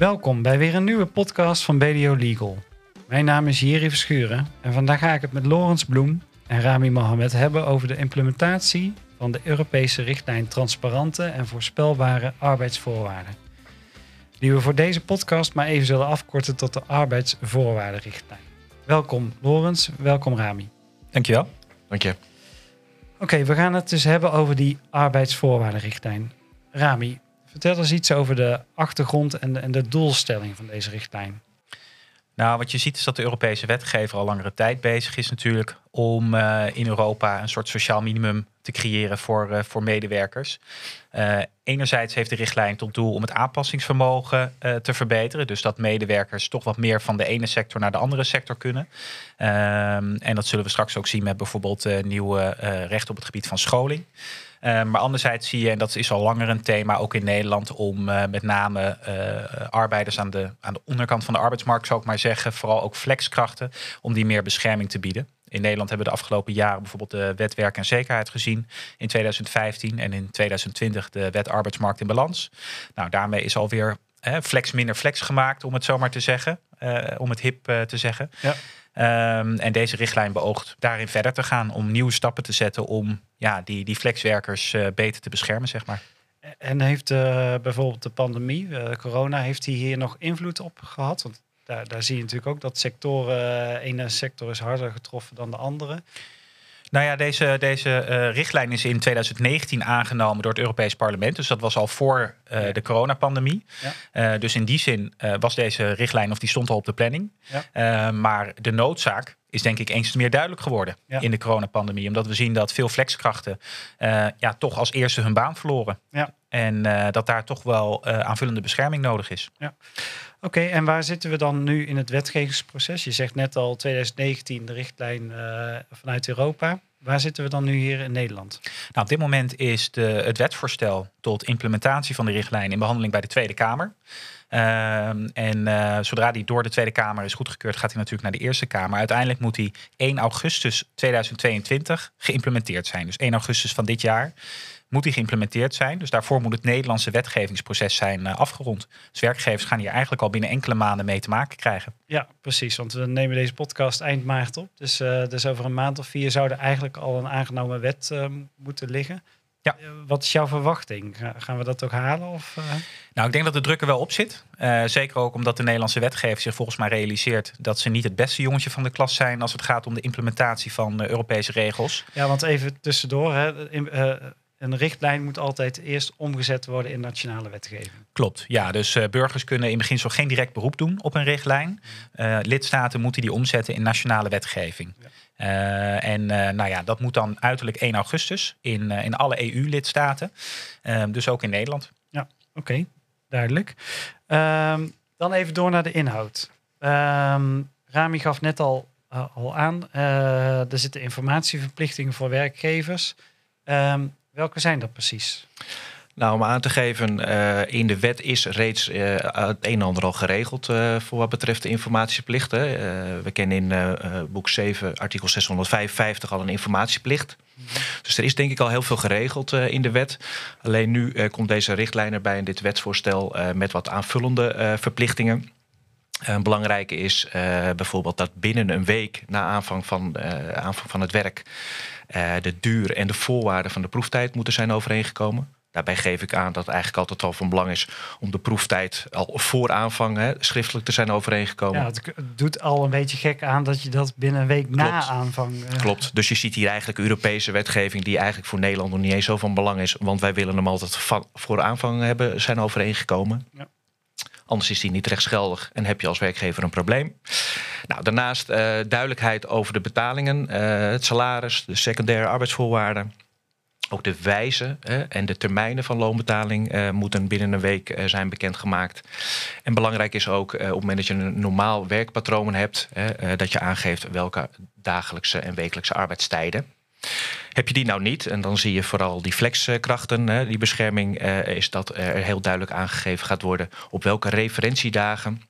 Welkom bij weer een nieuwe podcast van BDO Legal. Mijn naam is Jiri Verschuren en vandaag ga ik het met Laurens Bloem en Rami Mohamed hebben over de implementatie van de Europese richtlijn Transparante en Voorspelbare Arbeidsvoorwaarden. Die we voor deze podcast maar even zullen afkorten tot de Arbeidsvoorwaardenrichtlijn. Welkom Laurens, welkom Rami. Dankjewel. Dank je. Oké, we gaan het dus hebben over die arbeidsvoorwaardenrichtlijn. Rami, vertel eens iets over de achtergrond en de, en de doelstelling van deze richtlijn. Nou, wat je ziet is dat de Europese wetgever al langere tijd bezig is natuurlijk om uh, in Europa een soort sociaal minimum te creëren voor, uh, voor medewerkers. Uh, enerzijds heeft de richtlijn tot doel om het aanpassingsvermogen te verbeteren. Dus dat medewerkers toch wat meer van de ene sector naar de andere sector kunnen. Ehm, en dat zullen we straks ook zien met bijvoorbeeld nieuwe rechten op het gebied van scholing. Uh, maar anderzijds zie je, en dat is al langer een thema, ook in Nederland, om uh, met name uh, arbeiders aan de, aan de onderkant van de arbeidsmarkt, zou ik maar zeggen, vooral ook flexkrachten, om die meer bescherming te bieden. In Nederland hebben we de afgelopen jaren bijvoorbeeld de wet werk en zekerheid gezien in 2015 en in 2020 de wet arbeidsmarkt in balans. Nou, daarmee is alweer hè, flex minder flex gemaakt, om het zo maar te zeggen, om het hip te zeggen. Ja. Um, en deze richtlijn beoogt daarin verder te gaan om nieuwe stappen te zetten om ja, die, die flexwerkers uh, beter te beschermen, zeg maar. En heeft uh, bijvoorbeeld de pandemie, uh, corona, heeft die hier nog invloed op gehad? Want daar, daar zie je natuurlijk ook dat sectoren, ene sector is harder getroffen dan de andere. Nou ja, deze, deze uh, richtlijn is in 2019 aangenomen door het Europees Parlement. Dus dat was al voor uh, de coronapandemie. Ja. Uh, dus in die zin was deze richtlijn, of die stond al op de planning. Ja. maar de noodzaak is denk ik eens meer duidelijk geworden in de coronapandemie. Omdat we zien dat veel flexkrachten ja, toch als eerste hun baan verloren. Ja. En dat daar toch wel aanvullende bescherming nodig is. Ja. Oké, en waar zitten we dan nu in het wetgevingsproces? Je zegt net al 2019 de richtlijn uh, vanuit Europa. Waar zitten we dan nu hier in Nederland? Nou, op dit moment is de, het wetsvoorstel tot implementatie van de richtlijn in behandeling bij de Tweede Kamer. Uh, en uh, zodra die door de Tweede Kamer is goedgekeurd, gaat hij natuurlijk naar de Eerste Kamer. Uiteindelijk moet hij 1 augustus 2022 geïmplementeerd zijn. Dus 1 augustus van dit jaar moet die geïmplementeerd zijn. Dus daarvoor moet het Nederlandse wetgevingsproces zijn uh, afgerond. Dus werkgevers gaan hier eigenlijk al binnen enkele maanden mee te maken krijgen. Ja, precies. Want we nemen deze podcast eind maart op. Dus, uh, dus over een maand of vier zou er eigenlijk al een aangenomen wet uh, moeten liggen. Ja. Wat is jouw verwachting? Gaan we dat ook halen? Of, uh... Nou, ik denk dat de druk er wel op zit. Uh, zeker ook omdat de Nederlandse wetgever zich volgens mij realiseert dat ze niet het beste jongetje van de klas zijn als het gaat om de implementatie van Europese regels. Ja, want even tussendoor. Hè, een richtlijn moet altijd eerst omgezet worden in nationale wetgeving. Klopt, ja. Dus uh, burgers kunnen in beginsel geen direct beroep doen op een richtlijn. Uh, lidstaten moeten die omzetten in nationale wetgeving. Ja. Uh, en nou ja, dat moet dan uiterlijk 1 augustus in, in alle EU-lidstaten. Ehm, dus ook in Nederland. Ja, oké, okay. duidelijk. Um, dan even door naar de inhoud. Um, Rami gaf net al, al aan, er zitten informatieverplichtingen voor werkgevers. Um, Welke zijn dat precies? Nou, om aan te geven, uh, in de wet is reeds uh, het een en ander al geregeld uh, voor wat betreft de informatieplichten. we kennen in boek 7, artikel 655 al een informatieplicht. Mm -hmm. Dus er is denk ik al heel veel geregeld in de wet. Alleen nu komt deze richtlijn erbij in dit wetsvoorstel met wat aanvullende verplichtingen. Een belangrijke is bijvoorbeeld dat binnen een week na aanvang van, aanvang van het werk de duur en de voorwaarden van de proeftijd moeten zijn overeengekomen. Daarbij geef ik aan dat het eigenlijk altijd al van belang is om de proeftijd al voor aanvang hè, schriftelijk te zijn overeengekomen. Ja, het doet al een beetje gek aan dat je dat binnen een week Klopt. na aanvang. Uh... Klopt. Dus je ziet hier eigenlijk Europese wetgeving die eigenlijk voor Nederland nog niet eens zo van belang is, want wij willen hem altijd van, voor aanvang hebben zijn overeengekomen. Ja. Anders is die niet rechtsgeldig en heb je als werkgever een probleem. Nou, daarnaast uh, duidelijkheid over de betalingen, uh, het salaris, de secundaire arbeidsvoorwaarden. Ook de wijze uh, en de termijnen van loonbetaling moeten binnen een week zijn bekendgemaakt. En belangrijk is ook op het moment dat je een normaal werkpatroon hebt, dat je aangeeft welke dagelijkse en wekelijkse arbeidstijden. Heb je die nou niet, en dan zie je vooral die flexkrachten, die bescherming, is dat er heel duidelijk aangegeven gaat worden op welke referentiedagen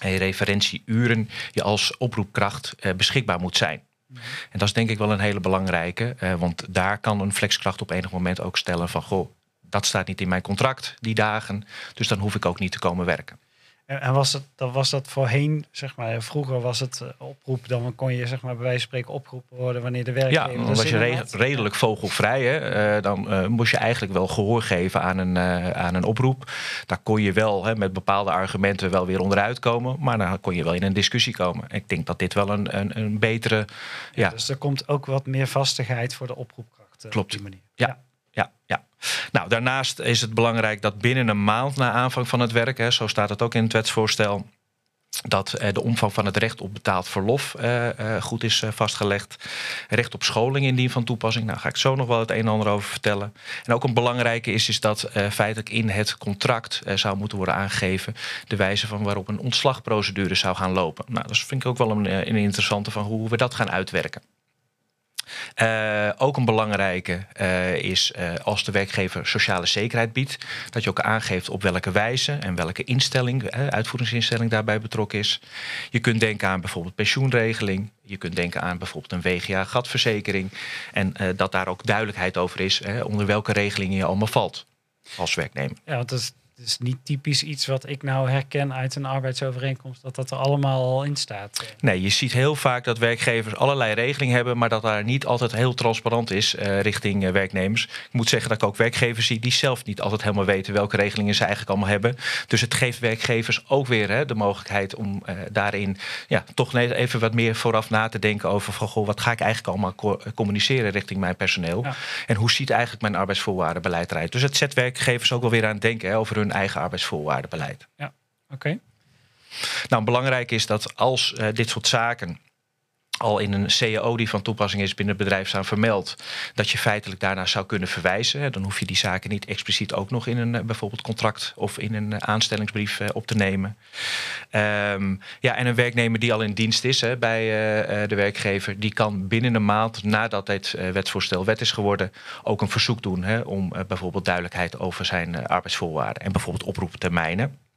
en referentieuren je als oproepkracht beschikbaar moet zijn. En dat is denk ik wel een hele belangrijke, want daar kan een flexkracht op enig moment ook stellen van goh, dat staat niet in mijn contract, die dagen, dus dan hoef ik ook niet te komen werken. En was dat, dan was dat voorheen, zeg maar, vroeger was het uh, oproep, dan kon je zeg maar bij wijze van spreken opgeroepen worden wanneer de werkgever... Ja, dan was je re redelijk vogelvrij. Hè? Uh, dan uh, moest je eigenlijk wel gehoor geven aan een, aan een oproep. Daar kon je wel hè, met bepaalde argumenten wel weer onderuit komen, maar dan kon je wel in een discussie komen. Ik denk dat dit wel een, een, een betere... Ja, ja. Dus er komt ook wat meer vastigheid voor de oproepkracht Klopt. op die manier. ja. ja ja, ja. Nou, daarnaast is het belangrijk dat binnen een maand na aanvang van het werk, hè, zo staat het ook in het wetsvoorstel, dat eh, de omvang van het recht op betaald verlof eh, eh, goed is vastgelegd. Recht op scholing indien van toepassing. Nou, ga ik zo nog wel het een en ander over vertellen. En ook een belangrijke is, is dat feitelijk in het contract zou moeten worden aangegeven de wijze van waarop een ontslagprocedure zou gaan lopen. Nou, dat vind ik ook wel een, een interessante van hoe we dat gaan uitwerken. Uh, ook een belangrijke uh, is uh, als de werkgever sociale zekerheid biedt, dat je ook aangeeft op welke wijze en welke instelling, uitvoeringsinstelling daarbij betrokken is. Je kunt denken aan bijvoorbeeld pensioenregeling. Je kunt denken aan bijvoorbeeld een WGA-gatverzekering. En dat daar ook duidelijkheid over is onder welke regelingen je allemaal valt als werknemer. Ja, dat is is niet typisch iets wat ik nou herken uit een arbeidsovereenkomst, dat dat er allemaal al in staat. Nee, je ziet heel vaak dat werkgevers allerlei regelingen hebben, maar dat daar niet altijd heel transparant is uh, richting uh, werknemers. Ik moet zeggen dat ik ook werkgevers zie die zelf niet altijd helemaal weten welke regelingen ze eigenlijk allemaal hebben. Dus het geeft werkgevers ook weer hè, de mogelijkheid om uh, daarin ja, toch even wat meer vooraf na te denken over van goh, wat ga ik eigenlijk allemaal co communiceren richting mijn personeel? Ja. En hoe ziet eigenlijk mijn arbeidsvoorwaardenbeleid eruit? Dus het zet werkgevers ook wel weer aan het denken hè, over hun eigen arbeidsvoorwaardenbeleid. Ja, oké. Nou, belangrijk is dat als uh, dit soort zaken al in een CAO die van toepassing is binnen het bedrijf staan vermeld, dat je feitelijk daarna zou kunnen verwijzen. Dan hoef je die zaken niet expliciet ook nog in een eh, bijvoorbeeld contract of in een eh, aanstellingsbrief op te nemen. Um, ja, en een werknemer die al in dienst is hè, bij de werkgever, die kan binnen een maand nadat dit wetsvoorstel wet is geworden, ook een verzoek doen hè, om bijvoorbeeld duidelijkheid over zijn arbeidsvoorwaarden en bijvoorbeeld oproeptermijnen.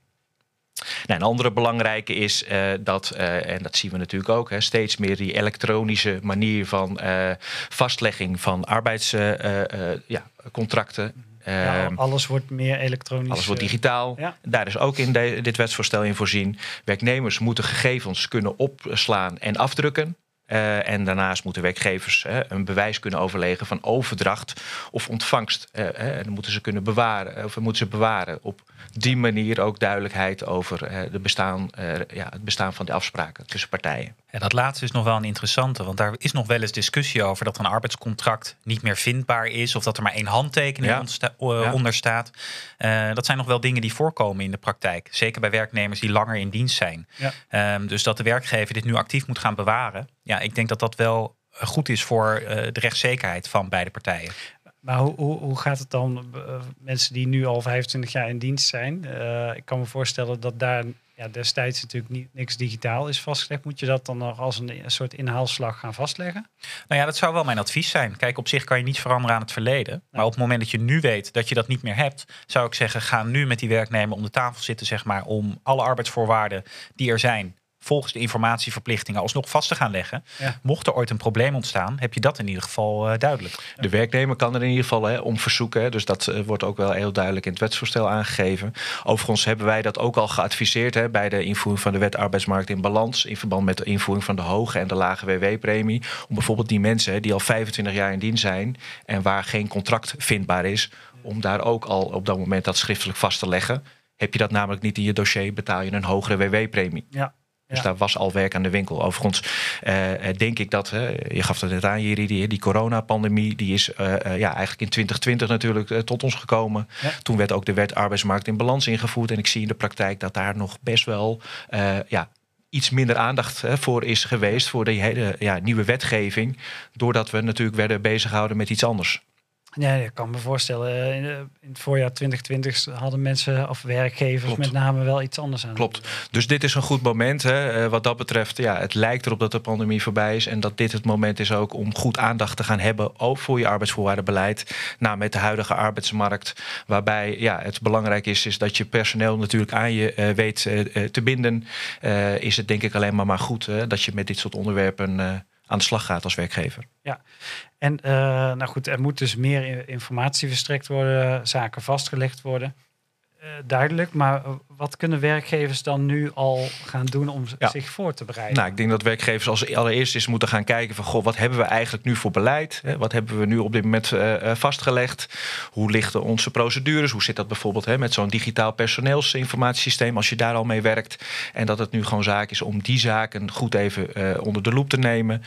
Nou, een andere belangrijke is uh, dat, uh, en dat zien we natuurlijk ook, hè, steeds meer die elektronische manier van uh, vastlegging van arbeidscontracten. Ja, ehm, alles wordt meer elektronisch. Alles wordt digitaal. Ja. Daar is ook in de, dit wetsvoorstel in voorzien. Werknemers moeten gegevens kunnen opslaan en afdrukken. Uh, en daarnaast moeten werkgevers uh, een bewijs kunnen overleggen van overdracht of ontvangst. Uh, en dan moeten ze kunnen bewaren, of moeten ze bewaren op die manier ook duidelijkheid over uh, de bestaan, ja, het bestaan van de afspraken tussen partijen. Ja, dat laatste is nog wel een interessante, want daar is nog wel eens discussie over dat een arbeidscontract niet meer vindbaar is of dat er maar één handtekening ja. onder staat. dat zijn nog wel dingen die voorkomen in de praktijk, zeker bij werknemers die langer in dienst zijn. Ja. Um, dus dat de werkgever dit nu actief moet gaan bewaren ja, ik denk dat dat wel goed is voor uh, de rechtszekerheid van beide partijen. Maar hoe, hoe, hoe gaat het dan? Uh, mensen die nu al 25 jaar in dienst zijn. Uh, ik kan me voorstellen dat daar ja, destijds natuurlijk niet, niks digitaal is vastgelegd. Moet je dat dan nog als een, een, soort inhaalslag gaan vastleggen? Nou ja, dat zou wel mijn advies zijn. Kijk, op zich kan je niets veranderen aan het verleden. Maar op het moment dat je nu weet dat je dat niet meer hebt, zou ik zeggen, ga nu met die werknemer om de tafel zitten, zeg maar, om alle arbeidsvoorwaarden die er zijn volgens de informatieverplichtingen alsnog vast te gaan leggen. Mocht er ooit een probleem ontstaan, heb je dat in ieder geval uh, duidelijk. De werknemer kan er in ieder geval hè, om verzoeken. Hè, dus dat uh, wordt ook wel heel duidelijk in het wetsvoorstel aangegeven. Overigens hebben wij dat ook al geadviseerd hè, bij de invoering van de wet arbeidsmarkt in balans. In verband met de invoering van de hoge en de lage WW-premie. Om bijvoorbeeld die mensen hè, die al 25 jaar in dienst zijn en waar geen contract vindbaar is, om daar ook al op dat moment dat schriftelijk vast te leggen. Heb je dat namelijk niet in je dossier, betaal je een hogere WW-premie. Ja, dus daar was al werk aan de winkel. Overigens uh, denk ik dat, uh, je gaf het net aan, Jiri, die, die coronapandemie, die is uh, ja, eigenlijk in 2020 natuurlijk tot ons gekomen. Ja. Toen werd ook de wet arbeidsmarkt in balans ingevoerd. En ik zie in de praktijk dat daar nog best wel ja, iets minder aandacht hè, voor is geweest voor die hele ja, nieuwe wetgeving. Doordat we natuurlijk werden bezighouden met iets anders. Ja, ik kan me voorstellen. Eh, in, in het voorjaar 2020 hadden mensen of werkgevers Klopt. met name wel iets anders aan. Klopt. Dus dit is een goed moment. Hè. Eh, wat dat betreft, ja, het lijkt erop dat de pandemie voorbij is. En dat dit het moment is ook om goed aandacht te gaan hebben. Ook voor je arbeidsvoorwaardenbeleid. Nou, met de huidige arbeidsmarkt. Waarbij ja, het belangrijk is, is dat je personeel natuurlijk aan je uh, weet uh, te binden. Uh, is het denk ik alleen maar maar goed dat je met dit soort onderwerpen aan de slag gaat als werkgever. Ja, en uh, nou goed, er moet dus meer informatie verstrekt worden, zaken vastgelegd worden. Uh, duidelijk, maar wat kunnen werkgevers dan nu al gaan doen om Ja. zich voor te bereiden? Nou, ik denk dat werkgevers als allereerst eens moeten gaan kijken van... Goh, wat hebben we eigenlijk nu voor beleid? Hè? Wat hebben we nu op dit moment eh, eh, vastgelegd? Hoe lichten onze procedures? Hoe zit dat bijvoorbeeld hè, met zo'n digitaal personeelsinformatiesysteem... als je daar al mee werkt? En dat het nu gewoon zaak is om die zaken goed even eh, onder de loep te nemen.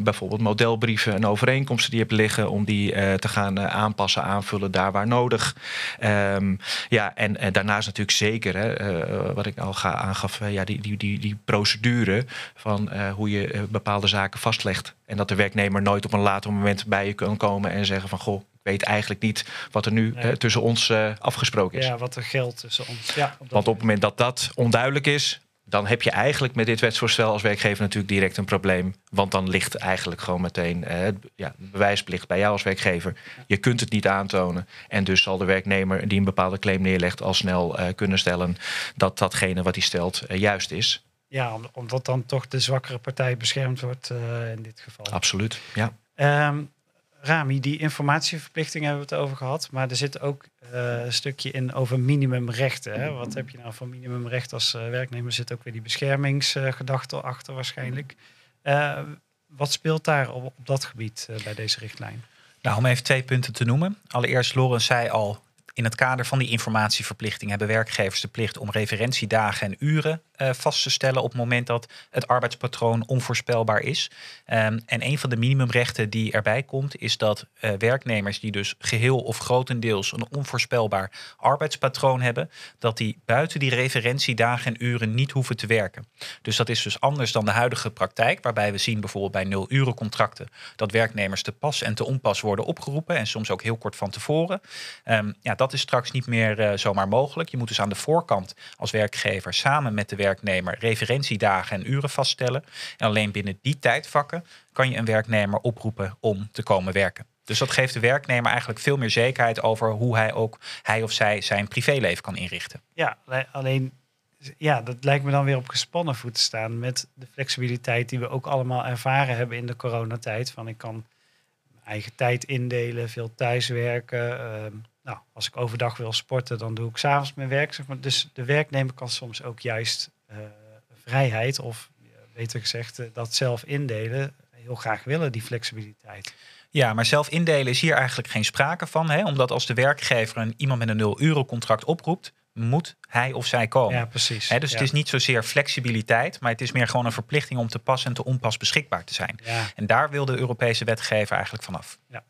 Bijvoorbeeld modelbrieven en overeenkomsten die je hebt liggen... om die te gaan aanpassen, aanvullen daar waar nodig. Ehm, ja, en, en daarnaast natuurlijk zeker, hè, eh, wat ik al ga, aangaf... eh, ja, die, die, die, die procedure van eh, hoe je eh, bepaalde zaken vastlegt. En dat de werknemer nooit op een later moment bij je kan komen en zeggen van... goh, ik weet eigenlijk niet wat er nu Nee. eh, tussen ons eh, afgesproken is. ja, wat er geldt tussen ons. Ja, op Want op het moment dat dat onduidelijk is... dan heb je eigenlijk met dit wetsvoorstel als werkgever natuurlijk direct een probleem. Want dan ligt eigenlijk gewoon meteen eh, ja, de bewijsplicht bij jou als werkgever. Je kunt het niet aantonen. En dus zal de werknemer die een bepaalde claim neerlegt... al snel eh, kunnen stellen dat datgene wat hij stelt eh, juist is. Ja, om- omdat dan toch de zwakkere partij beschermd wordt eh, in dit geval. Absoluut, ja. Ehm, Rami, die informatieverplichting hebben we het over gehad. Maar er zit ook eh, een stukje in over minimumrechten. Hè? Wat heb je nou voor minimumrecht als eh, werknemer? Er zit ook weer die beschermingsgedachte achter waarschijnlijk. Eh, wat speelt daar op, op dat gebied bij deze richtlijn? Nou, om even twee punten te noemen. Allereerst, Loren zei al, in het kader van die informatieverplichting hebben werkgevers de plicht om referentiedagen en uren eh, vast te stellen op het moment dat het arbeidspatroon onvoorspelbaar is. Ehm, en een van de minimumrechten die erbij komt, is dat eh, werknemers die dus geheel of grotendeels een onvoorspelbaar arbeidspatroon hebben, dat die buiten die referentiedagen en uren niet hoeven te werken. Dus dat is dus anders dan de huidige praktijk, waarbij we zien bijvoorbeeld bij nul uren contracten dat werknemers te pas en te onpas worden opgeroepen en soms ook heel kort van tevoren. Ehm, ja, dat is straks niet meer eh, zomaar mogelijk. Je moet dus aan de voorkant als werkgever samen met de werknemer referentiedagen en uren vaststellen. En alleen binnen die tijdvakken kan je een werknemer oproepen om te komen werken. Dus dat geeft de werknemer eigenlijk veel meer zekerheid over hoe hij ook hij of zij zijn privéleven kan inrichten. Ja, le- alleen ja, dat lijkt me dan weer op gespannen voet te staan met de flexibiliteit die we ook allemaal ervaren hebben in de coronatijd. Van ik kan eigen tijd indelen, veel thuiswerken. ehm, nou, als ik overdag wil sporten, dan doe ik s'avonds mijn werk. Zeg maar. Dus de werknemer kan soms ook juist eh, vrijheid, of beter gezegd, eh, dat zelf indelen, heel graag willen, die flexibiliteit. Ja, maar zelf indelen is hier eigenlijk geen sprake van. Hè? Omdat als de werkgever een, iemand met een nul euro contract oproept, moet hij of zij komen. Ja, precies. Hè, dus ja. het is niet zozeer flexibiliteit, maar het is meer gewoon een verplichting om te pas en te onpas beschikbaar te zijn. Ja, En daar wil de Europese wetgever eigenlijk vanaf. Ja,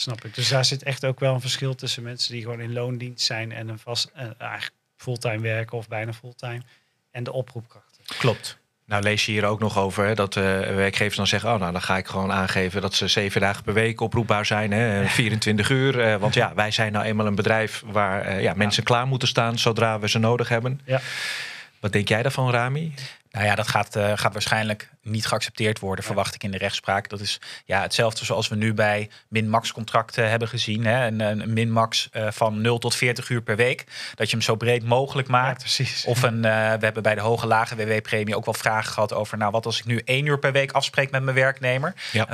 snap ik. Dus daar zit echt ook wel een verschil tussen mensen die gewoon in loondienst zijn en een vast, eh, eigenlijk fulltime werken of bijna fulltime. En de oproepkrachten. Klopt. Nou lees je hier ook nog over hè, dat eh, werkgevers dan zeggen... oh, nou, dan ga ik gewoon aangeven dat ze zeven dagen per week oproepbaar zijn. Hè, 24 uur. eh, want ja, wij zijn nou eenmaal een bedrijf waar ja, mensen klaar moeten staan... zodra we ze nodig hebben. Ja. Wat denk jij daarvan, Rami? Nou ja, dat gaat, eh, gaat waarschijnlijk niet geaccepteerd worden, verwacht ik in de rechtspraak. Dat is ja, hetzelfde zoals we nu bij min-max contracten hebben gezien. Hè? Een, een min-max eh, van 0 tot 40 uur per week. Dat je hem zo breed mogelijk maakt. precies. Of een, eh, we hebben bij de hoge lage WW-premie ook wel vragen gehad over, nou wat als ik nu één uur per week afspreek met mijn werknemer, Ja.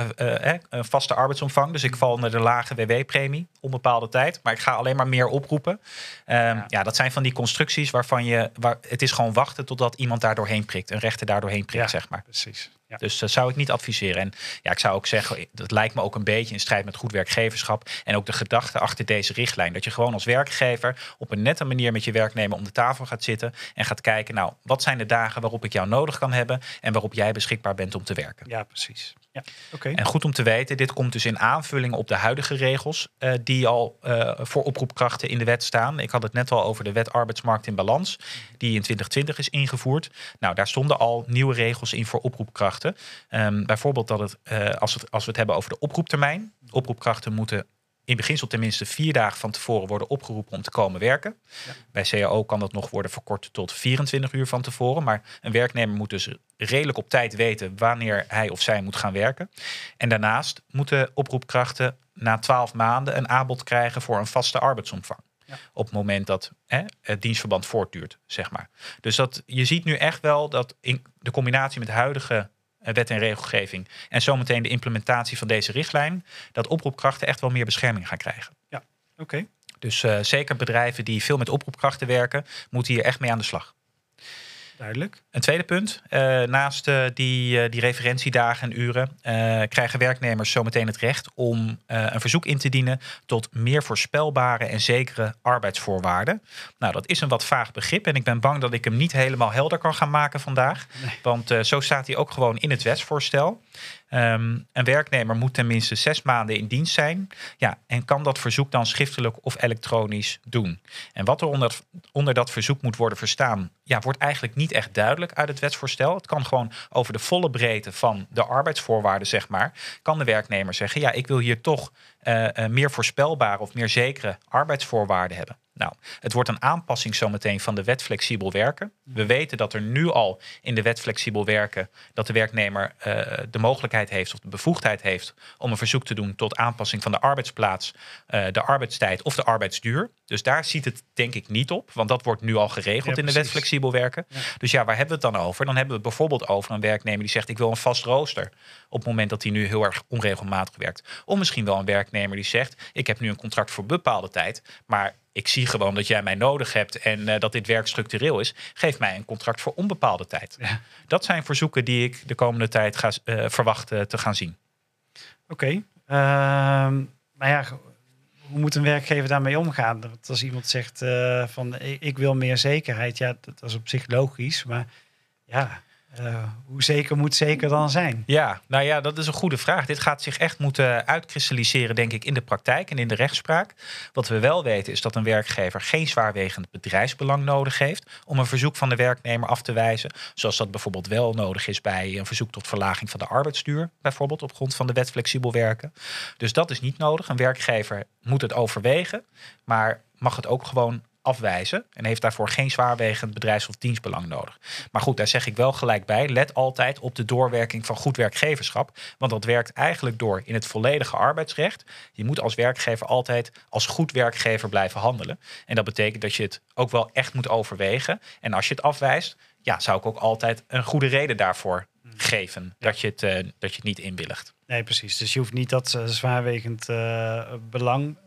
Een vaste arbeidsomvang, dus ik val onder de lage WW-premie, onbepaalde tijd, maar ik ga alleen maar meer oproepen. Ehm, ja. Ja. dat zijn van die constructies waarvan je, waar, het is gewoon wachten totdat iemand daar doorheen prikt, een rechter daar doorheen prikt, Ja. zeg maar. Precies. Ja. Dus dat zou ik niet adviseren. En ja, ik zou ook zeggen, dat lijkt me ook een beetje in strijd met goed werkgeverschap. En ook de gedachte achter deze richtlijn. Dat je gewoon als werkgever op een nette manier met je werknemer om de tafel gaat zitten. En gaat kijken, nou, wat zijn de dagen waarop ik jou nodig kan hebben. En waarop jij beschikbaar bent om te werken. ja, precies. Ja. En goed om te weten, dit komt dus in aanvulling op de huidige regels eh, die al eh, voor oproepkrachten in de wet staan. Ik had het net al over de wet arbeidsmarkt in balans, die in 2020 is ingevoerd. Nou, daar stonden al nieuwe regels in voor oproepkrachten. Ehm, bijvoorbeeld dat het, eh, als, het, als we het hebben over de oproeptermijn. Oproepkrachten moeten in beginsel tenminste vier dagen van tevoren worden opgeroepen om te komen werken. Ja. Bij CAO kan dat nog worden verkort tot 24 uur van tevoren. Maar een werknemer moet dus redelijk op tijd weten wanneer hij of zij moet gaan werken. En daarnaast moeten oproepkrachten na 12 maanden een aanbod krijgen voor een vaste arbeidsomvang. Ja. Op het moment dat hè, het dienstverband voortduurt, zeg maar. Dus dat, je ziet nu echt wel dat in de combinatie met huidige wet en regelgeving en zometeen de implementatie van deze richtlijn, dat oproepkrachten echt wel meer bescherming gaan krijgen. Oké. Dus uh, zeker bedrijven die veel met oproepkrachten werken, moeten hier echt mee aan de slag. Duidelijk. Een tweede punt. Uh, naast uh, die, uh, die referentiedagen en uren krijgen werknemers zometeen het recht om een verzoek in te dienen tot meer voorspelbare en zekere arbeidsvoorwaarden. Nou, dat is een wat vaag begrip en ik ben bang dat ik hem niet helemaal helder kan gaan maken vandaag. Nee. Want zo staat hij ook gewoon in het wetsvoorstel. Um, een werknemer moet tenminste zes maanden in dienst zijn. Ja, en kan dat verzoek dan schriftelijk of elektronisch doen. En wat er onder, onder dat verzoek moet worden verstaan, ja, wordt eigenlijk niet echt duidelijk uit het wetsvoorstel. Het kan gewoon over de volle breedte van de arbeidsvoorwaarden, zeg maar, kan de werknemer zeggen: ja, ik wil hier toch uh, uh, meer voorspelbare of meer zekere arbeidsvoorwaarden hebben. Nou, het wordt een aanpassing zometeen van de wet flexibel werken. We weten dat er nu al in de wet flexibel werken dat de werknemer uh, de mogelijkheid heeft of de bevoegdheid heeft om een verzoek te doen tot aanpassing van de arbeidsplaats, uh, de arbeidstijd of de arbeidsduur. Dus daar ziet het denk ik niet op, want dat wordt nu al geregeld ja, in de wet flexibel werken. Ja. Dus ja, waar hebben we het dan over? Dan hebben we het bijvoorbeeld over een werknemer die zegt ik wil een vast rooster op het moment dat hij nu heel erg onregelmatig werkt. Of misschien wel een werknemer die zegt ik heb nu een contract voor bepaalde tijd, maar ik zie gewoon dat jij mij nodig hebt en uh, dat dit werk structureel is. Geef mij een contract voor onbepaalde tijd. Ja. Dat zijn verzoeken die ik de komende tijd ga uh, verwachten te gaan zien. Oké. Okay. Uh, maar ja, hoe moet een werkgever daarmee omgaan? Want als iemand zegt uh, van ik wil meer zekerheid, ja, dat is op zich logisch. Maar ja, uh, hoe zeker moet zeker dan zijn? Ja, nou ja, dat is een goede vraag. Dit gaat zich echt moeten uitkristalliseren, denk ik, in de praktijk en in de rechtspraak. Wat we wel weten is dat een werkgever geen zwaarwegend bedrijfsbelang nodig heeft om een verzoek van de werknemer af te wijzen. Zoals dat bijvoorbeeld wel nodig is bij een verzoek tot verlaging van de arbeidsduur, bijvoorbeeld op grond van de wet flexibel werken. Dus dat is niet nodig. Een werkgever moet het overwegen, maar mag het ook gewoon afwijzen en heeft daarvoor geen zwaarwegend bedrijfs- of dienstbelang nodig. Maar goed, daar zeg ik wel gelijk bij. Let altijd op de doorwerking van goed werkgeverschap, want dat werkt eigenlijk door in het volledige arbeidsrecht. Je moet als werkgever altijd als goed werkgever blijven handelen. En dat betekent dat je het ook wel echt moet overwegen. En als je het afwijst, ja, zou ik ook altijd een goede reden daarvoor geven dat je het, uh, dat je het niet inwilligt. Nee, precies. Dus je hoeft niet dat uh, zwaarwegend uh, belang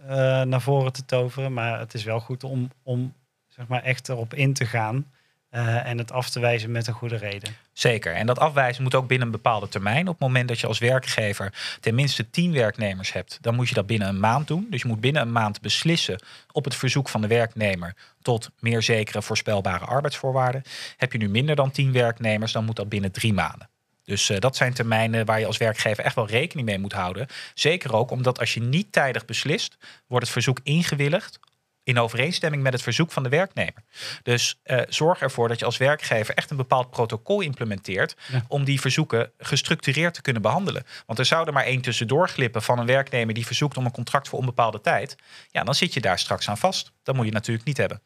naar voren te toveren. Maar het is wel goed om, om zeg maar echt erop in te gaan. en het af te wijzen met een goede reden. Zeker. En dat afwijzen moet ook binnen een bepaalde termijn. Op het moment dat je als werkgever tenminste tien werknemers hebt, dan moet je dat binnen een maand doen. Dus je moet binnen een maand beslissen op het verzoek van de werknemer tot meer zekere voorspelbare arbeidsvoorwaarden. Heb je nu minder dan tien werknemers, dan moet dat binnen drie maanden. Dus uh, dat zijn termijnen waar je als werkgever echt wel rekening mee moet houden. Zeker ook omdat als je niet tijdig beslist, wordt het verzoek ingewilligd in overeenstemming met het verzoek van de werknemer. Dus uh, zorg ervoor dat je als werkgever echt een bepaald protocol implementeert ja. om die verzoeken gestructureerd te kunnen behandelen. Want er zou er maar één tussendoor glippen van een werknemer die verzoekt om een contract voor onbepaalde tijd. Ja, dan zit je daar straks aan vast. Dat moet je natuurlijk niet hebben.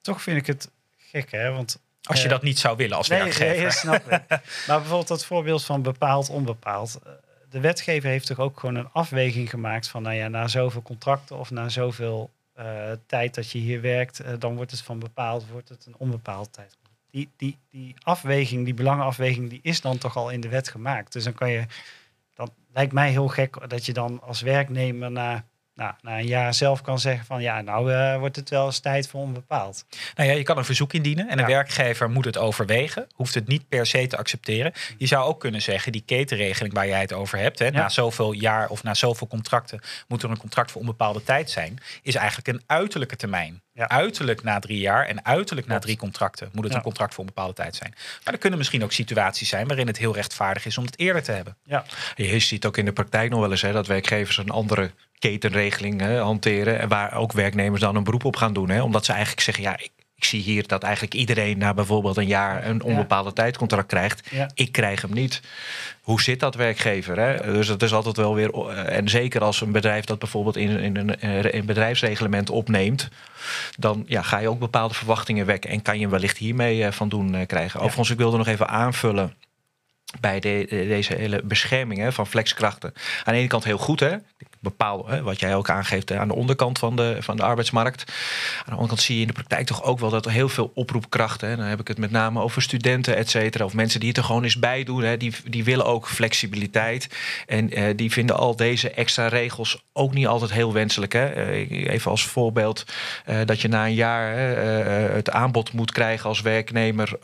Toch vind ik het gek, hè? Want als je dat niet zou willen als nee, werkgever. Nee, snap ik. maar bijvoorbeeld dat voorbeeld van bepaald, onbepaald. De wetgever heeft toch ook gewoon een afweging gemaakt van, nou ja, na zoveel contracten of na zoveel uh, tijd dat je hier werkt, uh, dan wordt het van bepaald, wordt het een onbepaald tijd. Die, die, die afweging, die belangenafweging, die is dan toch al in de wet gemaakt. Dus dan kan je, dan lijkt mij heel gek dat je dan als werknemer na nou, na een jaar zelf kan zeggen van ja, nou uh, wordt het wel eens tijd voor onbepaald. Nou ja, je kan een verzoek indienen en een ja. werkgever moet het overwegen, hoeft het niet per se te accepteren. Je zou ook kunnen zeggen, die ketenregeling waar jij het over hebt, hè, ja. na zoveel jaar of na zoveel contracten moet er een contract voor onbepaalde tijd zijn, is eigenlijk een uiterlijke termijn. Ja. Uiterlijk na drie jaar en uiterlijk na drie contracten moet het ja. een contract voor een bepaalde tijd zijn. Maar er kunnen misschien ook situaties zijn waarin het heel rechtvaardig is om het eerder te hebben. Ja. Je ziet ook in de praktijk nog wel eens hè, dat werkgevers een andere ketenregeling hè, hanteren. En waar ook werknemers dan een beroep op gaan doen. Hè, omdat ze eigenlijk zeggen, ja, ik, ik zie hier dat eigenlijk iedereen na bijvoorbeeld een jaar een onbepaalde ja. tijdcontract krijgt. Ja. Ik krijg hem niet. Hoe zit dat werkgever? Hè? Dus dat is altijd wel weer. En zeker als een bedrijf dat bijvoorbeeld in, in een, een bedrijfsreglement opneemt, dan ja, ga je ook bepaalde verwachtingen wekken. En kan je wellicht hiermee van doen krijgen. Ja. Overigens, ik wilde nog even aanvullen bij de, de, deze hele bescherming hè, van flexkrachten. Aan de ene kant heel goed, hè? Ik bepaalde, hè, wat jij ook aangeeft aan de onderkant van de, van de arbeidsmarkt. Aan de andere kant zie je in de praktijk toch ook wel dat er heel veel oproepkrachten, hè, dan heb ik het met name over studenten, et cetera, of mensen die het er gewoon eens bij doen, hè, die, die willen ook flexibiliteit. En uh, die vinden al deze extra regels ook niet altijd heel wenselijk. Hè. Uh, even als voorbeeld uh, dat je na een jaar het aanbod moet krijgen als werknemer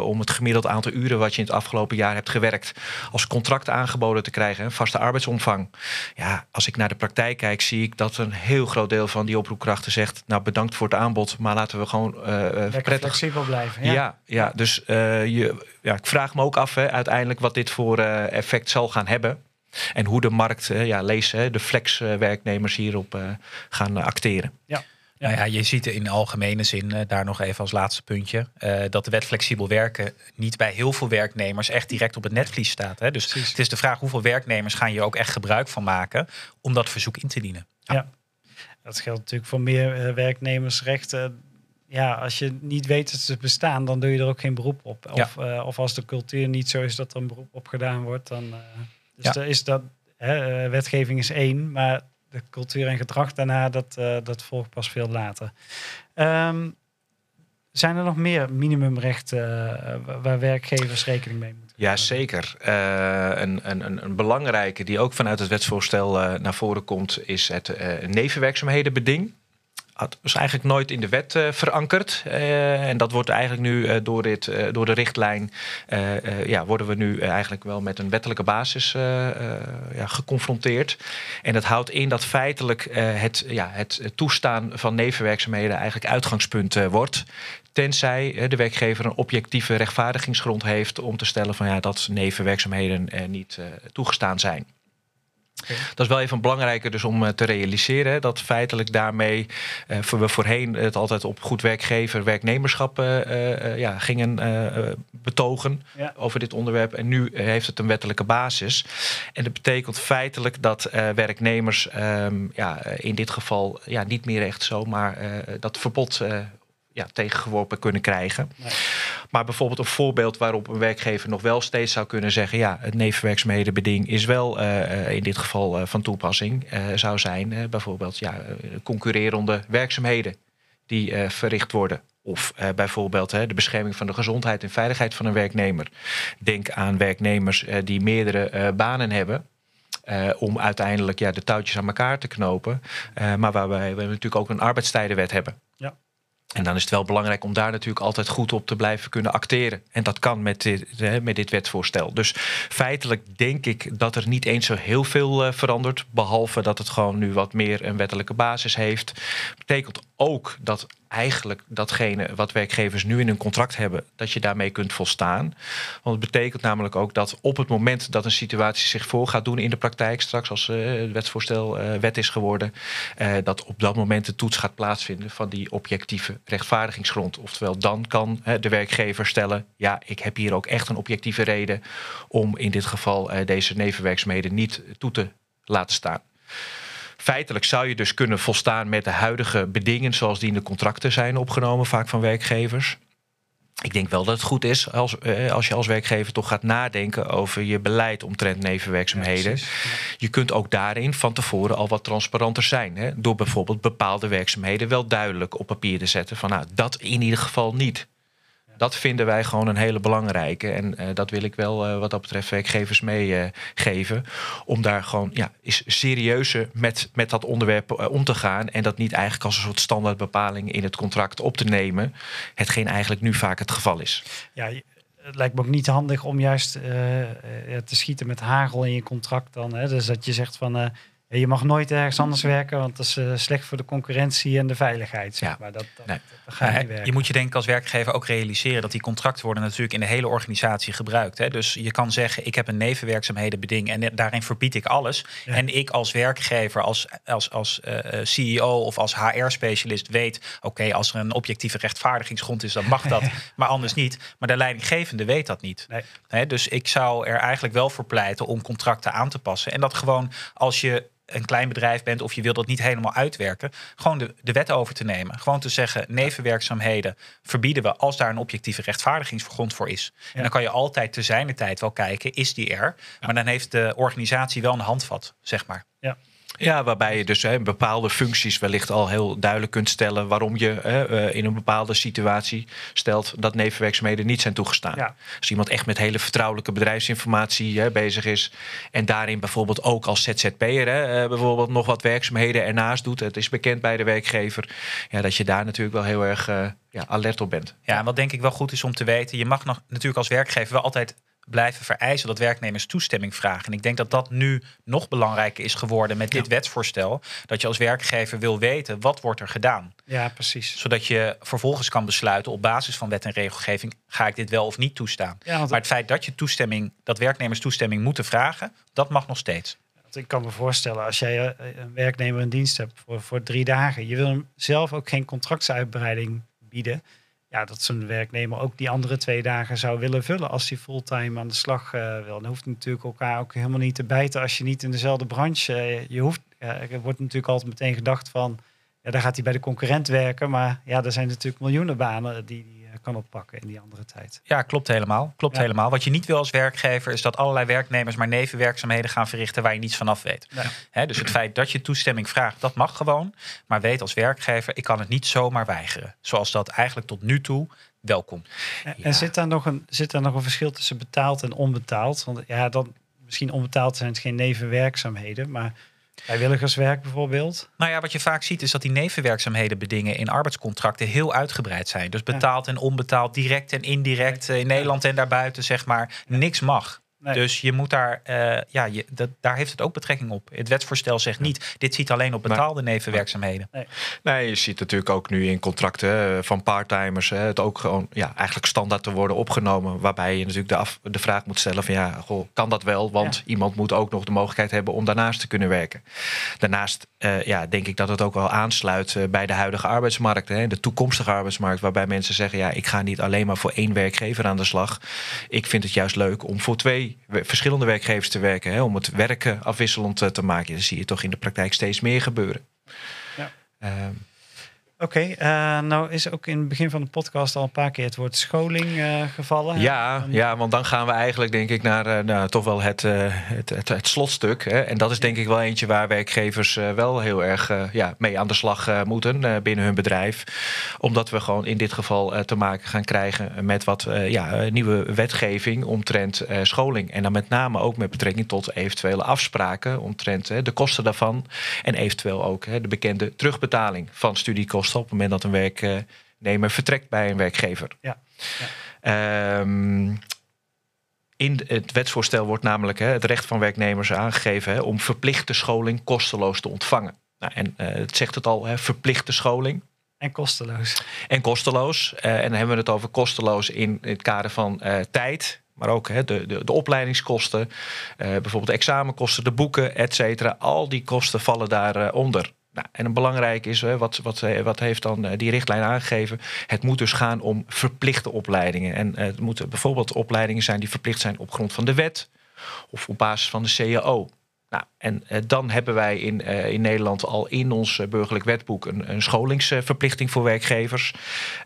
om het gemiddeld aantal uren wat je in het afgelopen jaar hebt gewerkt als contract aangeboden te krijgen, een vaste arbeidsomvang. Ja, als ik naar de praktijk kijk, zie ik dat een heel groot deel van die oproepkrachten zegt: Nou, bedankt voor het aanbod, maar laten we gewoon uh, prettig flexibel blijven. Ja, ja, ja dus uh, je, ja, ik vraag me ook af hè, uiteindelijk wat dit voor uh, effect zal gaan hebben. En hoe de markt, ja, lees de flexwerknemers hierop gaan acteren. Ja. Ja. Nou ja, je ziet in algemene zin, uh, daar nog even als laatste puntje, uh, dat de wet flexibel werken niet bij heel veel werknemers echt direct op het netvlies staat. Hè? Dus Precies. het is de vraag hoeveel werknemers gaan je ook echt gebruik van maken om dat verzoek in te dienen. Ja, ja. dat geldt natuurlijk voor meer uh, werknemersrechten. Ja, als je niet weet dat ze bestaan, dan doe je er ook geen beroep op. Of, ja. of als de cultuur niet zo is dat er een beroep op gedaan wordt, dan dus ja. is dat wetgeving is één, maar de cultuur en gedrag daarna, dat, uh, dat volgt pas veel later. Um, zijn er nog meer minimumrechten uh, waar werkgevers rekening mee moeten? Ja, zeker. Uh, een, een, een belangrijke die ook vanuit het wetsvoorstel naar voren komt, is het nevenwerkzaamhedenbeding had, was eigenlijk nooit in de wet uh, verankerd. Uh, en dat wordt eigenlijk nu uh, door, dit, door de richtlijn... ja, worden we nu eigenlijk wel met een wettelijke basis ja, geconfronteerd. En dat houdt in dat feitelijk het, ja, het toestaan van nevenwerkzaamheden... eigenlijk uitgangspunt wordt. Tenzij de werkgever een objectieve rechtvaardigingsgrond heeft... om te stellen van ja, dat nevenwerkzaamheden niet toegestaan zijn. Dat is wel even belangrijker dus om eh, te realiseren. Dat feitelijk daarmee uh, we voorheen het altijd op goed werkgever, werknemerschap uh, ja, gingen betogen ja. over dit onderwerp. En nu heeft het een wettelijke basis. En dat betekent feitelijk dat werknemers um, ja, in dit geval ja, niet meer echt zomaar dat verbod ja, tegengeworpen kunnen krijgen. Nee. Maar bijvoorbeeld een voorbeeld waarop een werkgever nog wel steeds zou kunnen zeggen: ja, het nevenwerkzaamhedenbeding is wel uh, in dit geval uh, van toepassing. Zou zijn bijvoorbeeld ja, concurrerende werkzaamheden die verricht worden. Of bijvoorbeeld de bescherming van de gezondheid en veiligheid van een werknemer. Denk aan werknemers die meerdere banen hebben. Om uiteindelijk ja, de touwtjes aan elkaar te knopen. Maar waarbij we natuurlijk ook een arbeidstijdenwet hebben. En dan is het wel belangrijk om daar natuurlijk altijd goed op te blijven kunnen acteren. En dat kan met dit, met dit wetsvoorstel. Dus feitelijk denk ik dat er niet eens zo heel veel uh, verandert. Behalve dat het gewoon nu wat meer een wettelijke basis heeft. Betekent ook dat eigenlijk datgene wat werkgevers nu in hun contract hebben, dat je daarmee kunt volstaan. Want het betekent namelijk ook dat op het moment dat een situatie zich voor gaat doen in de praktijk, straks als uh, het wetsvoorstel uh, wet is geworden, uh, dat op dat moment de toets gaat plaatsvinden van die objectieve rechtvaardigingsgrond. Oftewel, dan kan de werkgever stellen: ja, ik heb hier ook echt een objectieve reden om in dit geval deze nevenwerkzaamheden niet toe te laten staan. Feitelijk zou je dus kunnen volstaan met de huidige bedingen zoals die in de contracten zijn opgenomen, vaak van werkgevers. Ik denk wel dat het goed is als, eh, als je als werkgever toch gaat nadenken over je beleid omtrent nevenwerkzaamheden. Ja, je kunt ook daarin van tevoren al wat transparanter zijn. Hè? Door bijvoorbeeld bepaalde werkzaamheden wel duidelijk op papier te zetten van nou, dat in ieder geval niet. Dat vinden wij gewoon een hele belangrijke. En uh, dat wil ik wel uh, wat dat betreft werkgevers meegeven. Uh, om daar gewoon ja, is serieuzer met, met dat onderwerp om te gaan. En dat niet eigenlijk als een soort standaardbepaling in het contract op te nemen. Hetgeen eigenlijk nu vaak het geval is. Ja, het lijkt me ook niet handig om juist te schieten met hagel in je contract dan. Hè? Dus dat je zegt van je mag nooit ergens anders werken, want dat is uh, slecht voor de concurrentie en de veiligheid. Zeg maar. dat, dat, nee. dat gaat niet werken. Je moet je denk ik als werkgever ook realiseren dat die contracten worden natuurlijk in de hele organisatie gebruikt. Hè? Dus je kan zeggen, ik heb een nevenwerkzaamhedenbeding en daarin verbied ik alles. Ja. En ik als werkgever, als, als, als uh, CEO of als HR-specialist weet, oké, okay, als er een objectieve rechtvaardigingsgrond is, dan mag dat, maar anders niet. Maar de leidinggevende weet dat niet. Nee. Hè? Dus ik zou er eigenlijk wel voor pleiten om contracten aan te passen. En dat gewoon als je een klein bedrijf bent of je wilt dat niet helemaal uitwerken, gewoon de, de wet over te nemen. Gewoon te zeggen, nevenwerkzaamheden verbieden we als daar een objectieve rechtvaardigingsgrond voor is. Ja. En dan kan je altijd te zijner tijd wel kijken, is die er? Ja. Maar dan heeft de organisatie wel een handvat, zeg maar. Ja. Ja, waarbij je dus hè, bepaalde functies wellicht al heel duidelijk kunt stellen waarom je hè, eh, in een bepaalde situatie stelt dat nevenwerkzaamheden niet zijn toegestaan. Ja. Als iemand echt met hele vertrouwelijke bedrijfsinformatie hè, bezig is en daarin bijvoorbeeld ook als ZZP'er hè, eh, bijvoorbeeld nog wat werkzaamheden ernaast doet, het is bekend bij de werkgever, ja, dat je daar natuurlijk wel heel erg eh, ja, alert op bent. Ja, en wat denk ik wel goed is om te weten, je mag nog natuurlijk als werkgever wel altijd blijven vereisen dat werknemers toestemming vragen. En ik denk dat dat nu nog belangrijker is geworden met dit wetsvoorstel. Dat je als werkgever wil weten wat wordt er gedaan. Ja, precies. Zodat je vervolgens kan besluiten op basis van wet en regelgeving ga ik dit wel of niet toestaan. Ja, Maar het feit dat je toestemming, dat werknemers toestemming moeten vragen, dat mag nog steeds. Ik kan me voorstellen, als jij eh, een werknemer in dienst hebt voor, voor drie dagen, je wil hem zelf ook geen contractsuitbreiding bieden. Ja, dat zo'n werknemer ook die andere twee dagen zou willen vullen als hij fulltime aan de slag eh, wil. Dan hoeft natuurlijk elkaar ook helemaal niet te bijten als je niet in dezelfde branche. eh, je hoeft, eh, er wordt natuurlijk altijd meteen gedacht van, ja, daar gaat hij bij de concurrent werken. Maar ja, er zijn natuurlijk miljoenen banen die eh, kan oppakken in die andere tijd. Ja, klopt helemaal. Klopt Ja. helemaal. Wat je niet wil als werkgever is dat allerlei werknemers maar nevenwerkzaamheden gaan verrichten waar je niets van af weet. Dus het feit dat je toestemming vraagt, dat mag gewoon. Maar weet als werkgever, ik kan het niet zomaar weigeren. Zoals dat eigenlijk tot nu toe welkom. En, Ja. en zit, daar nog een, zit daar nog een verschil tussen betaald en onbetaald? Want ja, dan misschien onbetaald zijn het geen nevenwerkzaamheden, maar vrijwilligerswerk bijvoorbeeld. Nou ja, wat je vaak ziet is dat die nevenwerkzaamheden bedingen in arbeidscontracten heel uitgebreid zijn. Dus betaald en onbetaald, direct en indirect, eh, in Nederland en daarbuiten zeg maar, niks mag. Nee. Dus je moet daar, eh, ja, je, dat, daar heeft het ook betrekking op. Het wetsvoorstel zegt niet, dit ziet alleen op betaalde nevenwerkzaamheden. Nee, je ziet natuurlijk ook nu in contracten eh, van parttimers hè, het ook gewoon ja, eigenlijk standaard te worden opgenomen. Waarbij je natuurlijk de, af, de vraag moet stellen van ja, goh, kan dat wel? Want Ja. iemand moet ook nog de mogelijkheid hebben om daarnaast te kunnen werken. Daarnaast eh, ja, denk ik dat het ook wel aansluit bij de huidige arbeidsmarkt. Hè, de toekomstige arbeidsmarkt. Waarbij mensen zeggen ja, ik ga niet alleen maar voor één werkgever aan de slag. Ik vind het juist leuk om voor twee verschillende werkgevers te werken. Hè, om het werken afwisselend eh, te maken. Dat zie je toch in de praktijk steeds meer gebeuren. Ja. Ehm, Oké, eh, nou is ook in het begin van de podcast al een paar keer het woord scholing eh, gevallen. Ja, ja, want dan gaan we eigenlijk denk ik naar eh, nou, toch wel het, het, het, het slotstuk. Hè? En dat is denk ik wel eentje waar werkgevers wel heel erg ja, mee aan de slag moeten binnen hun bedrijf. Omdat we gewoon in dit geval te maken gaan krijgen met wat ja, nieuwe wetgeving omtrent scholing. En dan met name ook met betrekking tot eventuele afspraken omtrent de kosten daarvan. En eventueel ook de bekende terugbetaling van studiekosten op het moment dat een werknemer vertrekt bij een werkgever. Ja, Ehm, in het wetsvoorstel wordt namelijk hè, het recht van werknemers aangegeven hè, om verplichte scholing kosteloos te ontvangen. Nou, en eh, het zegt het al, hè, verplichte scholing En kosteloos. en kosteloos. Eh, en dan hebben we het over kosteloos in het kader van eh, tijd. Maar ook hè, de, de, de opleidingskosten, eh, bijvoorbeeld de examenkosten, de boeken, et cetera. Al die kosten vallen daaronder. Nou, en een belangrijk is, wat, wat, eh, wat heeft dan eh, die richtlijn aangegeven? Het moet dus gaan om verplichte opleidingen. En eh, het moeten bijvoorbeeld opleidingen zijn die verplicht zijn op grond van de wet of op basis van de CAO. Nou, en eh, dan hebben wij in, eh, in Nederland al in ons eh, burgerlijk wetboek een, een scholingsverplichting voor werkgevers.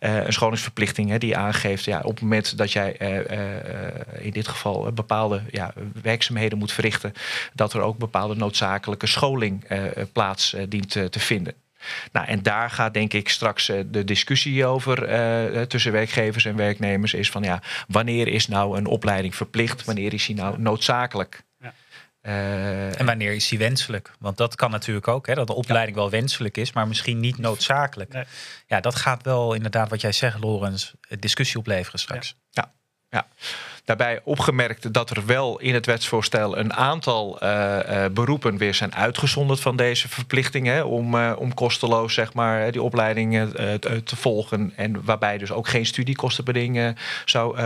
Een scholingsverplichting die aangeeft, ja, op het moment dat jij in dit geval bepaalde ja, werkzaamheden moet verrichten, dat er ook bepaalde noodzakelijke scholing plaats dient te vinden. Nou, en daar gaat denk ik straks de discussie over tussen werkgevers en werknemers. Is van ja, wanneer is nou een opleiding verplicht? Wanneer is die nou noodzakelijk? Ja. Eh, En wanneer is die wenselijk? Want dat kan natuurlijk ook, hè, dat de opleiding wel wenselijk is, maar misschien niet noodzakelijk. Nee. Ja, dat gaat wel inderdaad, wat jij zegt, Lorenz, discussie opleveren straks. Daarbij opgemerkt dat er wel in het wetsvoorstel een aantal eh, eh, beroepen weer zijn uitgezonderd van deze verplichting. Om, eh, om kosteloos zeg maar, die opleidingen te, volgen. En waarbij dus ook geen studiekostenbeding zou.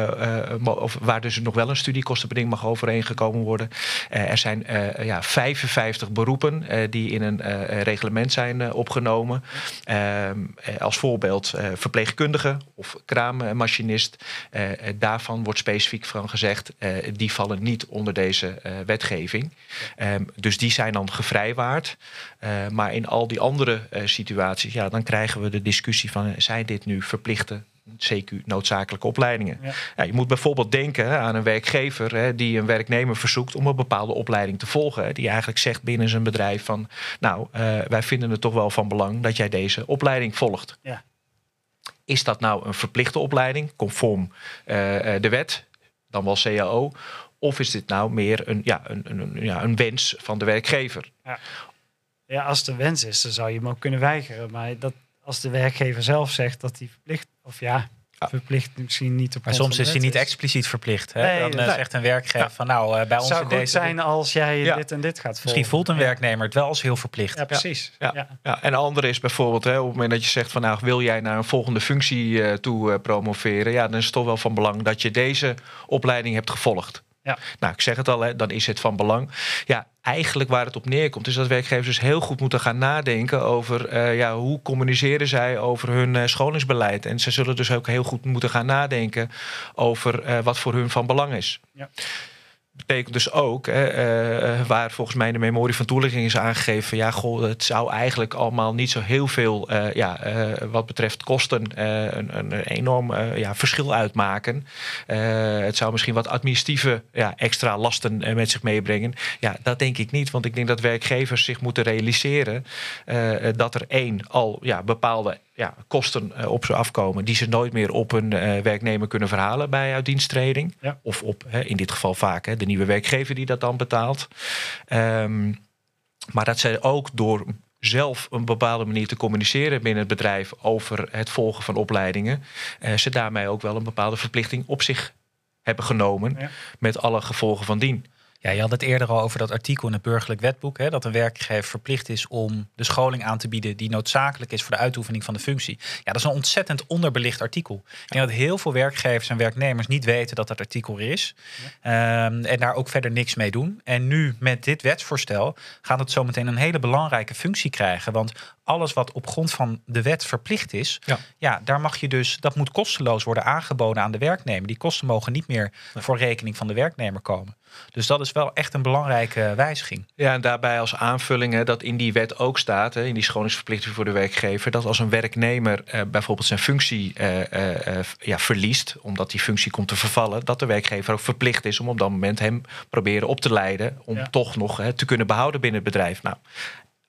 of waar dus nog wel een studiekostenbeding mag overeengekomen worden. Er zijn ja, 55 beroepen die in een reglement zijn opgenomen. Ehm, eh, als voorbeeld verpleegkundige of kraammachinist. Daarvan wordt specifiek van gezegd, eh, die vallen niet onder deze eh, wetgeving. Ehm, dus die zijn dan gevrijwaard. Eh, maar in al die andere situaties, ja, dan krijgen we de discussie van, zijn dit nu verplichte CQ noodzakelijke opleidingen. Ja. je moet bijvoorbeeld denken aan een werkgever hè, die een werknemer verzoekt om een bepaalde opleiding te volgen. Hè, die eigenlijk zegt binnen zijn bedrijf van nou, uh, wij vinden het toch wel van belang dat jij deze opleiding volgt. Ja. Is dat nou een verplichte opleiding, conform uh, de wet, dan wel CAO? Of is dit nou meer een, ja, een, een, ja, een wens van de werkgever? Ja. ja, als de wens is, dan zou je hem ook kunnen weigeren. Maar dat, als de werkgever zelf zegt dat hij verplicht, of ja, verplicht misschien niet op Maar soms is hij niet expliciet verplicht. Hè? dan uh, zegt een werkgever van nou, uh, bij ons zou deze... zijn als jij dit en dit gaat volgen. Misschien voelt een werknemer het wel als heel verplicht. Ja, precies. Ja. Ja. En een andere is bijvoorbeeld hè, op het moment dat je zegt van nou, wil jij naar een volgende functie uh, toe promoveren, ja, dan is het toch wel van belang dat je deze opleiding hebt gevolgd. Ja. Nou, ik zeg het al, hè, dan is het van belang. Ja, eigenlijk waar het op neerkomt, is dat werkgevers dus heel goed moeten gaan nadenken over uh, ja, hoe communiceren zij over hun uh, scholingsbeleid. En ze zullen dus ook heel goed moeten gaan nadenken over uh, wat voor hun van belang is. Ja betekent dus ook, hè, uh, waar volgens mij de memorie van toelichting is aangegeven, ja, goh, het zou eigenlijk allemaal niet zo heel veel, uh, ja, wat betreft kosten, een, een, enorm ja, verschil uitmaken. het zou misschien wat administratieve ja, extra lasten met zich meebrengen. Ja, dat denk ik niet, want ik denk dat werkgevers zich moeten realiseren dat er één al ja, bepaalde ja, kosten uh, op ze afkomen die ze nooit meer op een uh, werknemer kunnen verhalen bij uitdiensttreding. Ja. Of op, hè, in dit geval vaak, hè, de nieuwe werkgever die dat dan betaalt. Um, maar dat zij ook door zelf een bepaalde manier te communiceren binnen het bedrijf over het volgen van opleidingen, uh, ze daarmee ook wel een bepaalde verplichting op zich hebben genomen. Ja. Met alle gevolgen van dien. Ja, je had het eerder al over dat artikel in het burgerlijk wetboek. Hè, dat een werkgever verplicht is om de scholing aan te bieden die noodzakelijk is voor de uitoefening van de functie. Ja, dat is een ontzettend onderbelicht artikel. Ik denk dat heel veel werkgevers en werknemers niet weten dat dat artikel er is. Um, en daar ook verder niks mee doen. En nu met dit wetsvoorstel gaat het zometeen een hele belangrijke functie krijgen. Want alles wat op grond van de wet verplicht is, ja. ja. daar mag je dus, dat moet kosteloos worden aangeboden aan de werknemer. Die kosten mogen niet meer voor rekening van de werknemer komen. Dus dat is wel echt een belangrijke wijziging. Ja, en daarbij als aanvulling hè, dat in die wet ook staat, hè, in die scholingsverplichting voor de werkgever, dat als een werknemer eh, bijvoorbeeld zijn functie eh, eh, ja, verliest, omdat die functie komt te vervallen, dat de werkgever ook verplicht is om op dat moment hem proberen op te leiden om toch nog hè, te kunnen behouden binnen het bedrijf. Nou,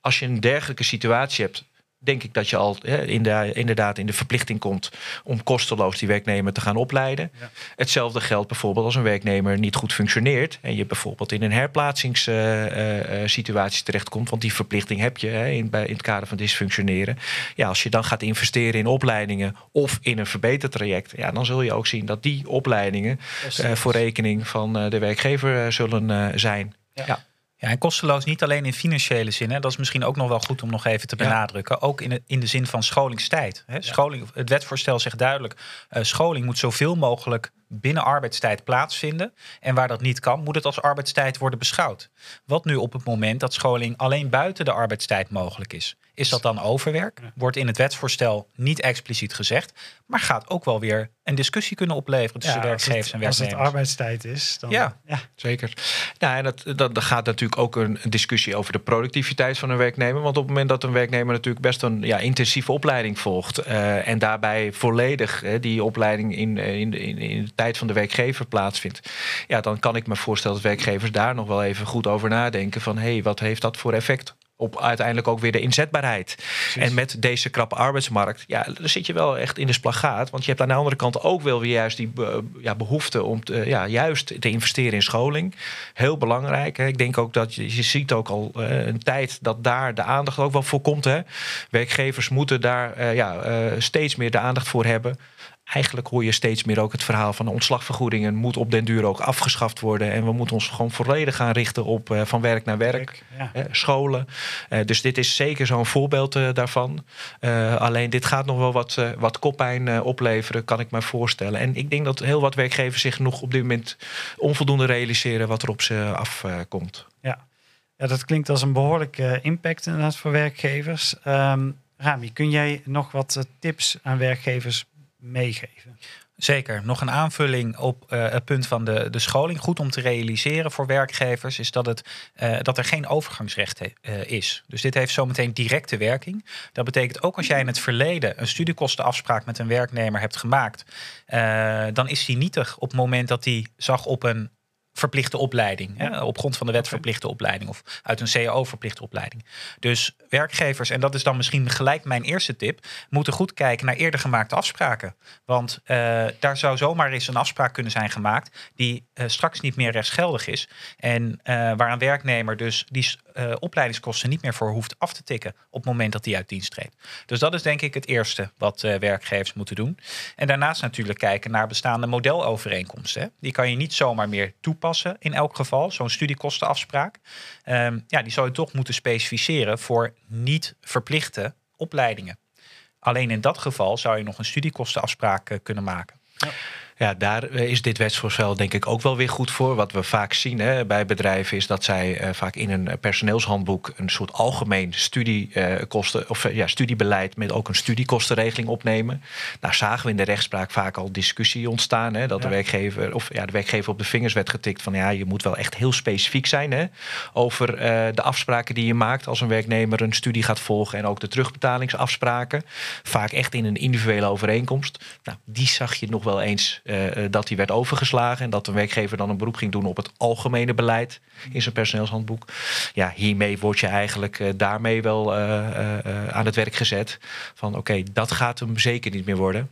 als je een dergelijke situatie hebt, denk ik dat je al hè, in de, inderdaad in de verplichting komt om kosteloos die werknemer te gaan opleiden. Hetzelfde geldt bijvoorbeeld als een werknemer niet goed functioneert en je bijvoorbeeld in een herplaatsingssituatie uh, uh, terechtkomt, want die verplichting heb je hè, in, bij, in het kader van dysfunctioneren. Ja, als je dan gaat investeren in opleidingen of in een verbetertraject, ja, dan zul je ook zien dat die opleidingen uh, voor rekening van de werkgever zullen zijn. ja. ja. Ja, en kosteloos niet alleen in financiële zin. Hè. Dat is misschien ook nog wel goed om nog even te benadrukken. Ook in de, in de zin van scholingstijd. Hè. Scholing, het wetsvoorstel zegt duidelijk... Uh, scholing moet zoveel mogelijk binnen arbeidstijd plaatsvinden. En waar dat niet kan, moet het als arbeidstijd worden beschouwd. Wat nu op het moment dat scholing alleen buiten de arbeidstijd mogelijk is. Is dat dan overwerk? Wordt in het wetsvoorstel niet expliciet gezegd, maar gaat ook wel weer een discussie kunnen opleveren tussen ja, werkgevers en werknemers. Als het arbeidstijd is, dan ja, ja. zeker. Nou, en dat, dat, dat gaat natuurlijk ook een, discussie over de productiviteit van een werknemer. Want op het moment dat een werknemer natuurlijk best een ja, intensieve opleiding volgt uh, en daarbij volledig uh, die opleiding in, in, in, in, de tijd van de werkgever plaatsvindt, ja, dan kan ik me voorstellen dat werkgevers daar nog wel even goed over nadenken van hé, hey, wat heeft dat voor effect op uiteindelijk ook weer de inzetbaarheid. En met deze krappe arbeidsmarkt, ja, dan zit je wel echt in de splagaat. Want je hebt aan de andere kant ook wel weer juist die ja, behoefte om te, ja, juist te investeren in scholing. Heel belangrijk. Hè. Ik denk ook dat je, je ziet ook al uh, een tijd dat daar de aandacht ook wel voor komt. Hè. Werkgevers moeten daar uh, ja, uh, steeds meer de aandacht voor hebben eigenlijk hoor je steeds meer ook het verhaal van de ontslagvergoedingen moet op den duur ook afgeschaft worden. En we moeten ons gewoon volledig gaan richten op uh, van werk naar werk, ja. scholen. Uh, dus dit is zeker zo'n voorbeeld daarvan. alleen dit gaat nog wel wat, wat koppijn opleveren, kan ik me voorstellen. En ik denk dat heel wat werkgevers zich nog op dit moment onvoldoende realiseren wat er op ze afkomt. ja. ja, dat klinkt als een behoorlijke impact inderdaad voor werkgevers. Um, Rami, kun jij nog wat tips aan werkgevers meegeven? Zeker. Nog een aanvulling op uh, het punt van de, de scholing. Goed om te realiseren voor werkgevers is dat, het, uh, dat er geen overgangsrecht uh, is. Dus dit heeft zometeen directe werking. Dat betekent ook als jij in het verleden een studiekostenafspraak met een werknemer hebt gemaakt, dan is die nietig op het moment dat hij zag op een verplichte opleiding. Hè, op grond van de wet verplichte opleiding of uit een CAO verplichte opleiding. Dus werkgevers, en dat is dan misschien gelijk mijn eerste tip, moeten goed kijken naar eerder gemaakte afspraken. Want uh, daar zou zomaar eens een afspraak kunnen zijn gemaakt die uh, straks niet meer rechtsgeldig is. En uh, waar een werknemer dus die opleidingskosten niet meer voor hoeft af te tikken op het moment dat hij uit dienst treedt. Dus dat is denk ik het eerste wat werkgevers moeten doen. En daarnaast natuurlijk kijken naar bestaande modelovereenkomsten. Hè. Die kan je niet zomaar meer toepassen in elk geval, zo'n studiekostenafspraak. Um, ja, die zou je toch moeten specificeren voor niet verplichte opleidingen. Alleen in dat geval zou je nog een studiekostenafspraak uh, kunnen maken. Ja. Ja, daar eh, is dit wetsvoorstel denk ik ook wel weer goed voor. Wat we vaak zien hè, bij bedrijven is dat zij uh, vaak in een personeelshandboek een soort algemeen studiekosten uh, of ja, studiebeleid met ook een studiekostenregeling opnemen. Nou zagen we in de rechtspraak vaak al discussie ontstaan. Hè, dat ja. de werkgever of ja, de werkgever op de vingers werd getikt van ja, je moet wel echt heel specifiek zijn hè, over de afspraken die je maakt als een werknemer een studie gaat volgen en ook de terugbetalingsafspraken. Vaak echt in een individuele overeenkomst. Nou, die zag je nog wel eens dat die werd overgeslagen en dat de werkgever dan een beroep ging doen op het algemene beleid in zijn personeelshandboek. Ja, hiermee word je eigenlijk uh, daarmee wel aan het werk gezet. Van oké, dat gaat hem zeker niet meer worden.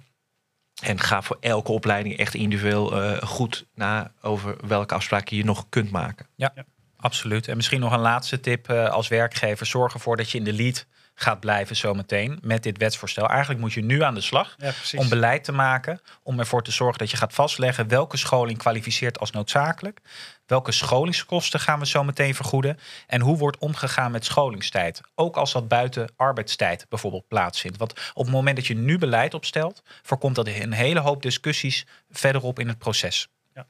En ga voor elke opleiding echt individueel goed na over welke afspraken je nog kunt maken. Ja, ja. absoluut. En misschien nog een laatste tip als werkgever. Zorg ervoor dat je in de lead gaat blijven zometeen met dit wetsvoorstel. Eigenlijk moet je nu aan de slag ja, om beleid te maken, om ervoor te zorgen dat je gaat vastleggen welke scholing kwalificeert als noodzakelijk, welke scholingskosten gaan we zo meteen vergoeden en hoe wordt omgegaan met scholingstijd, ook als dat buiten arbeidstijd bijvoorbeeld plaatsvindt. Want op het moment dat je nu beleid opstelt, voorkomt dat een hele hoop discussies verderop in het proces. Ja.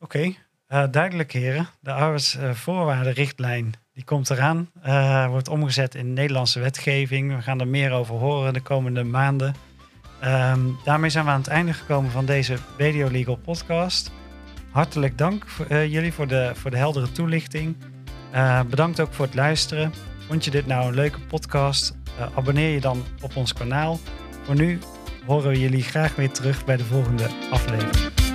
Oké, okay. uh, duidelijk heren. De arbeidsvoorwaardenrichtlijn die komt eraan, uh, wordt omgezet in Nederlandse wetgeving. We gaan er meer over horen de komende maanden. Um, daarmee zijn we aan het einde gekomen van deze Video Legal podcast. Hartelijk dank voor, uh, jullie voor de, voor de heldere toelichting. Uh, bedankt ook voor het luisteren. Vond je dit nou een leuke podcast? abonneer je dan op ons kanaal. Voor nu horen we jullie graag weer terug bij de volgende aflevering.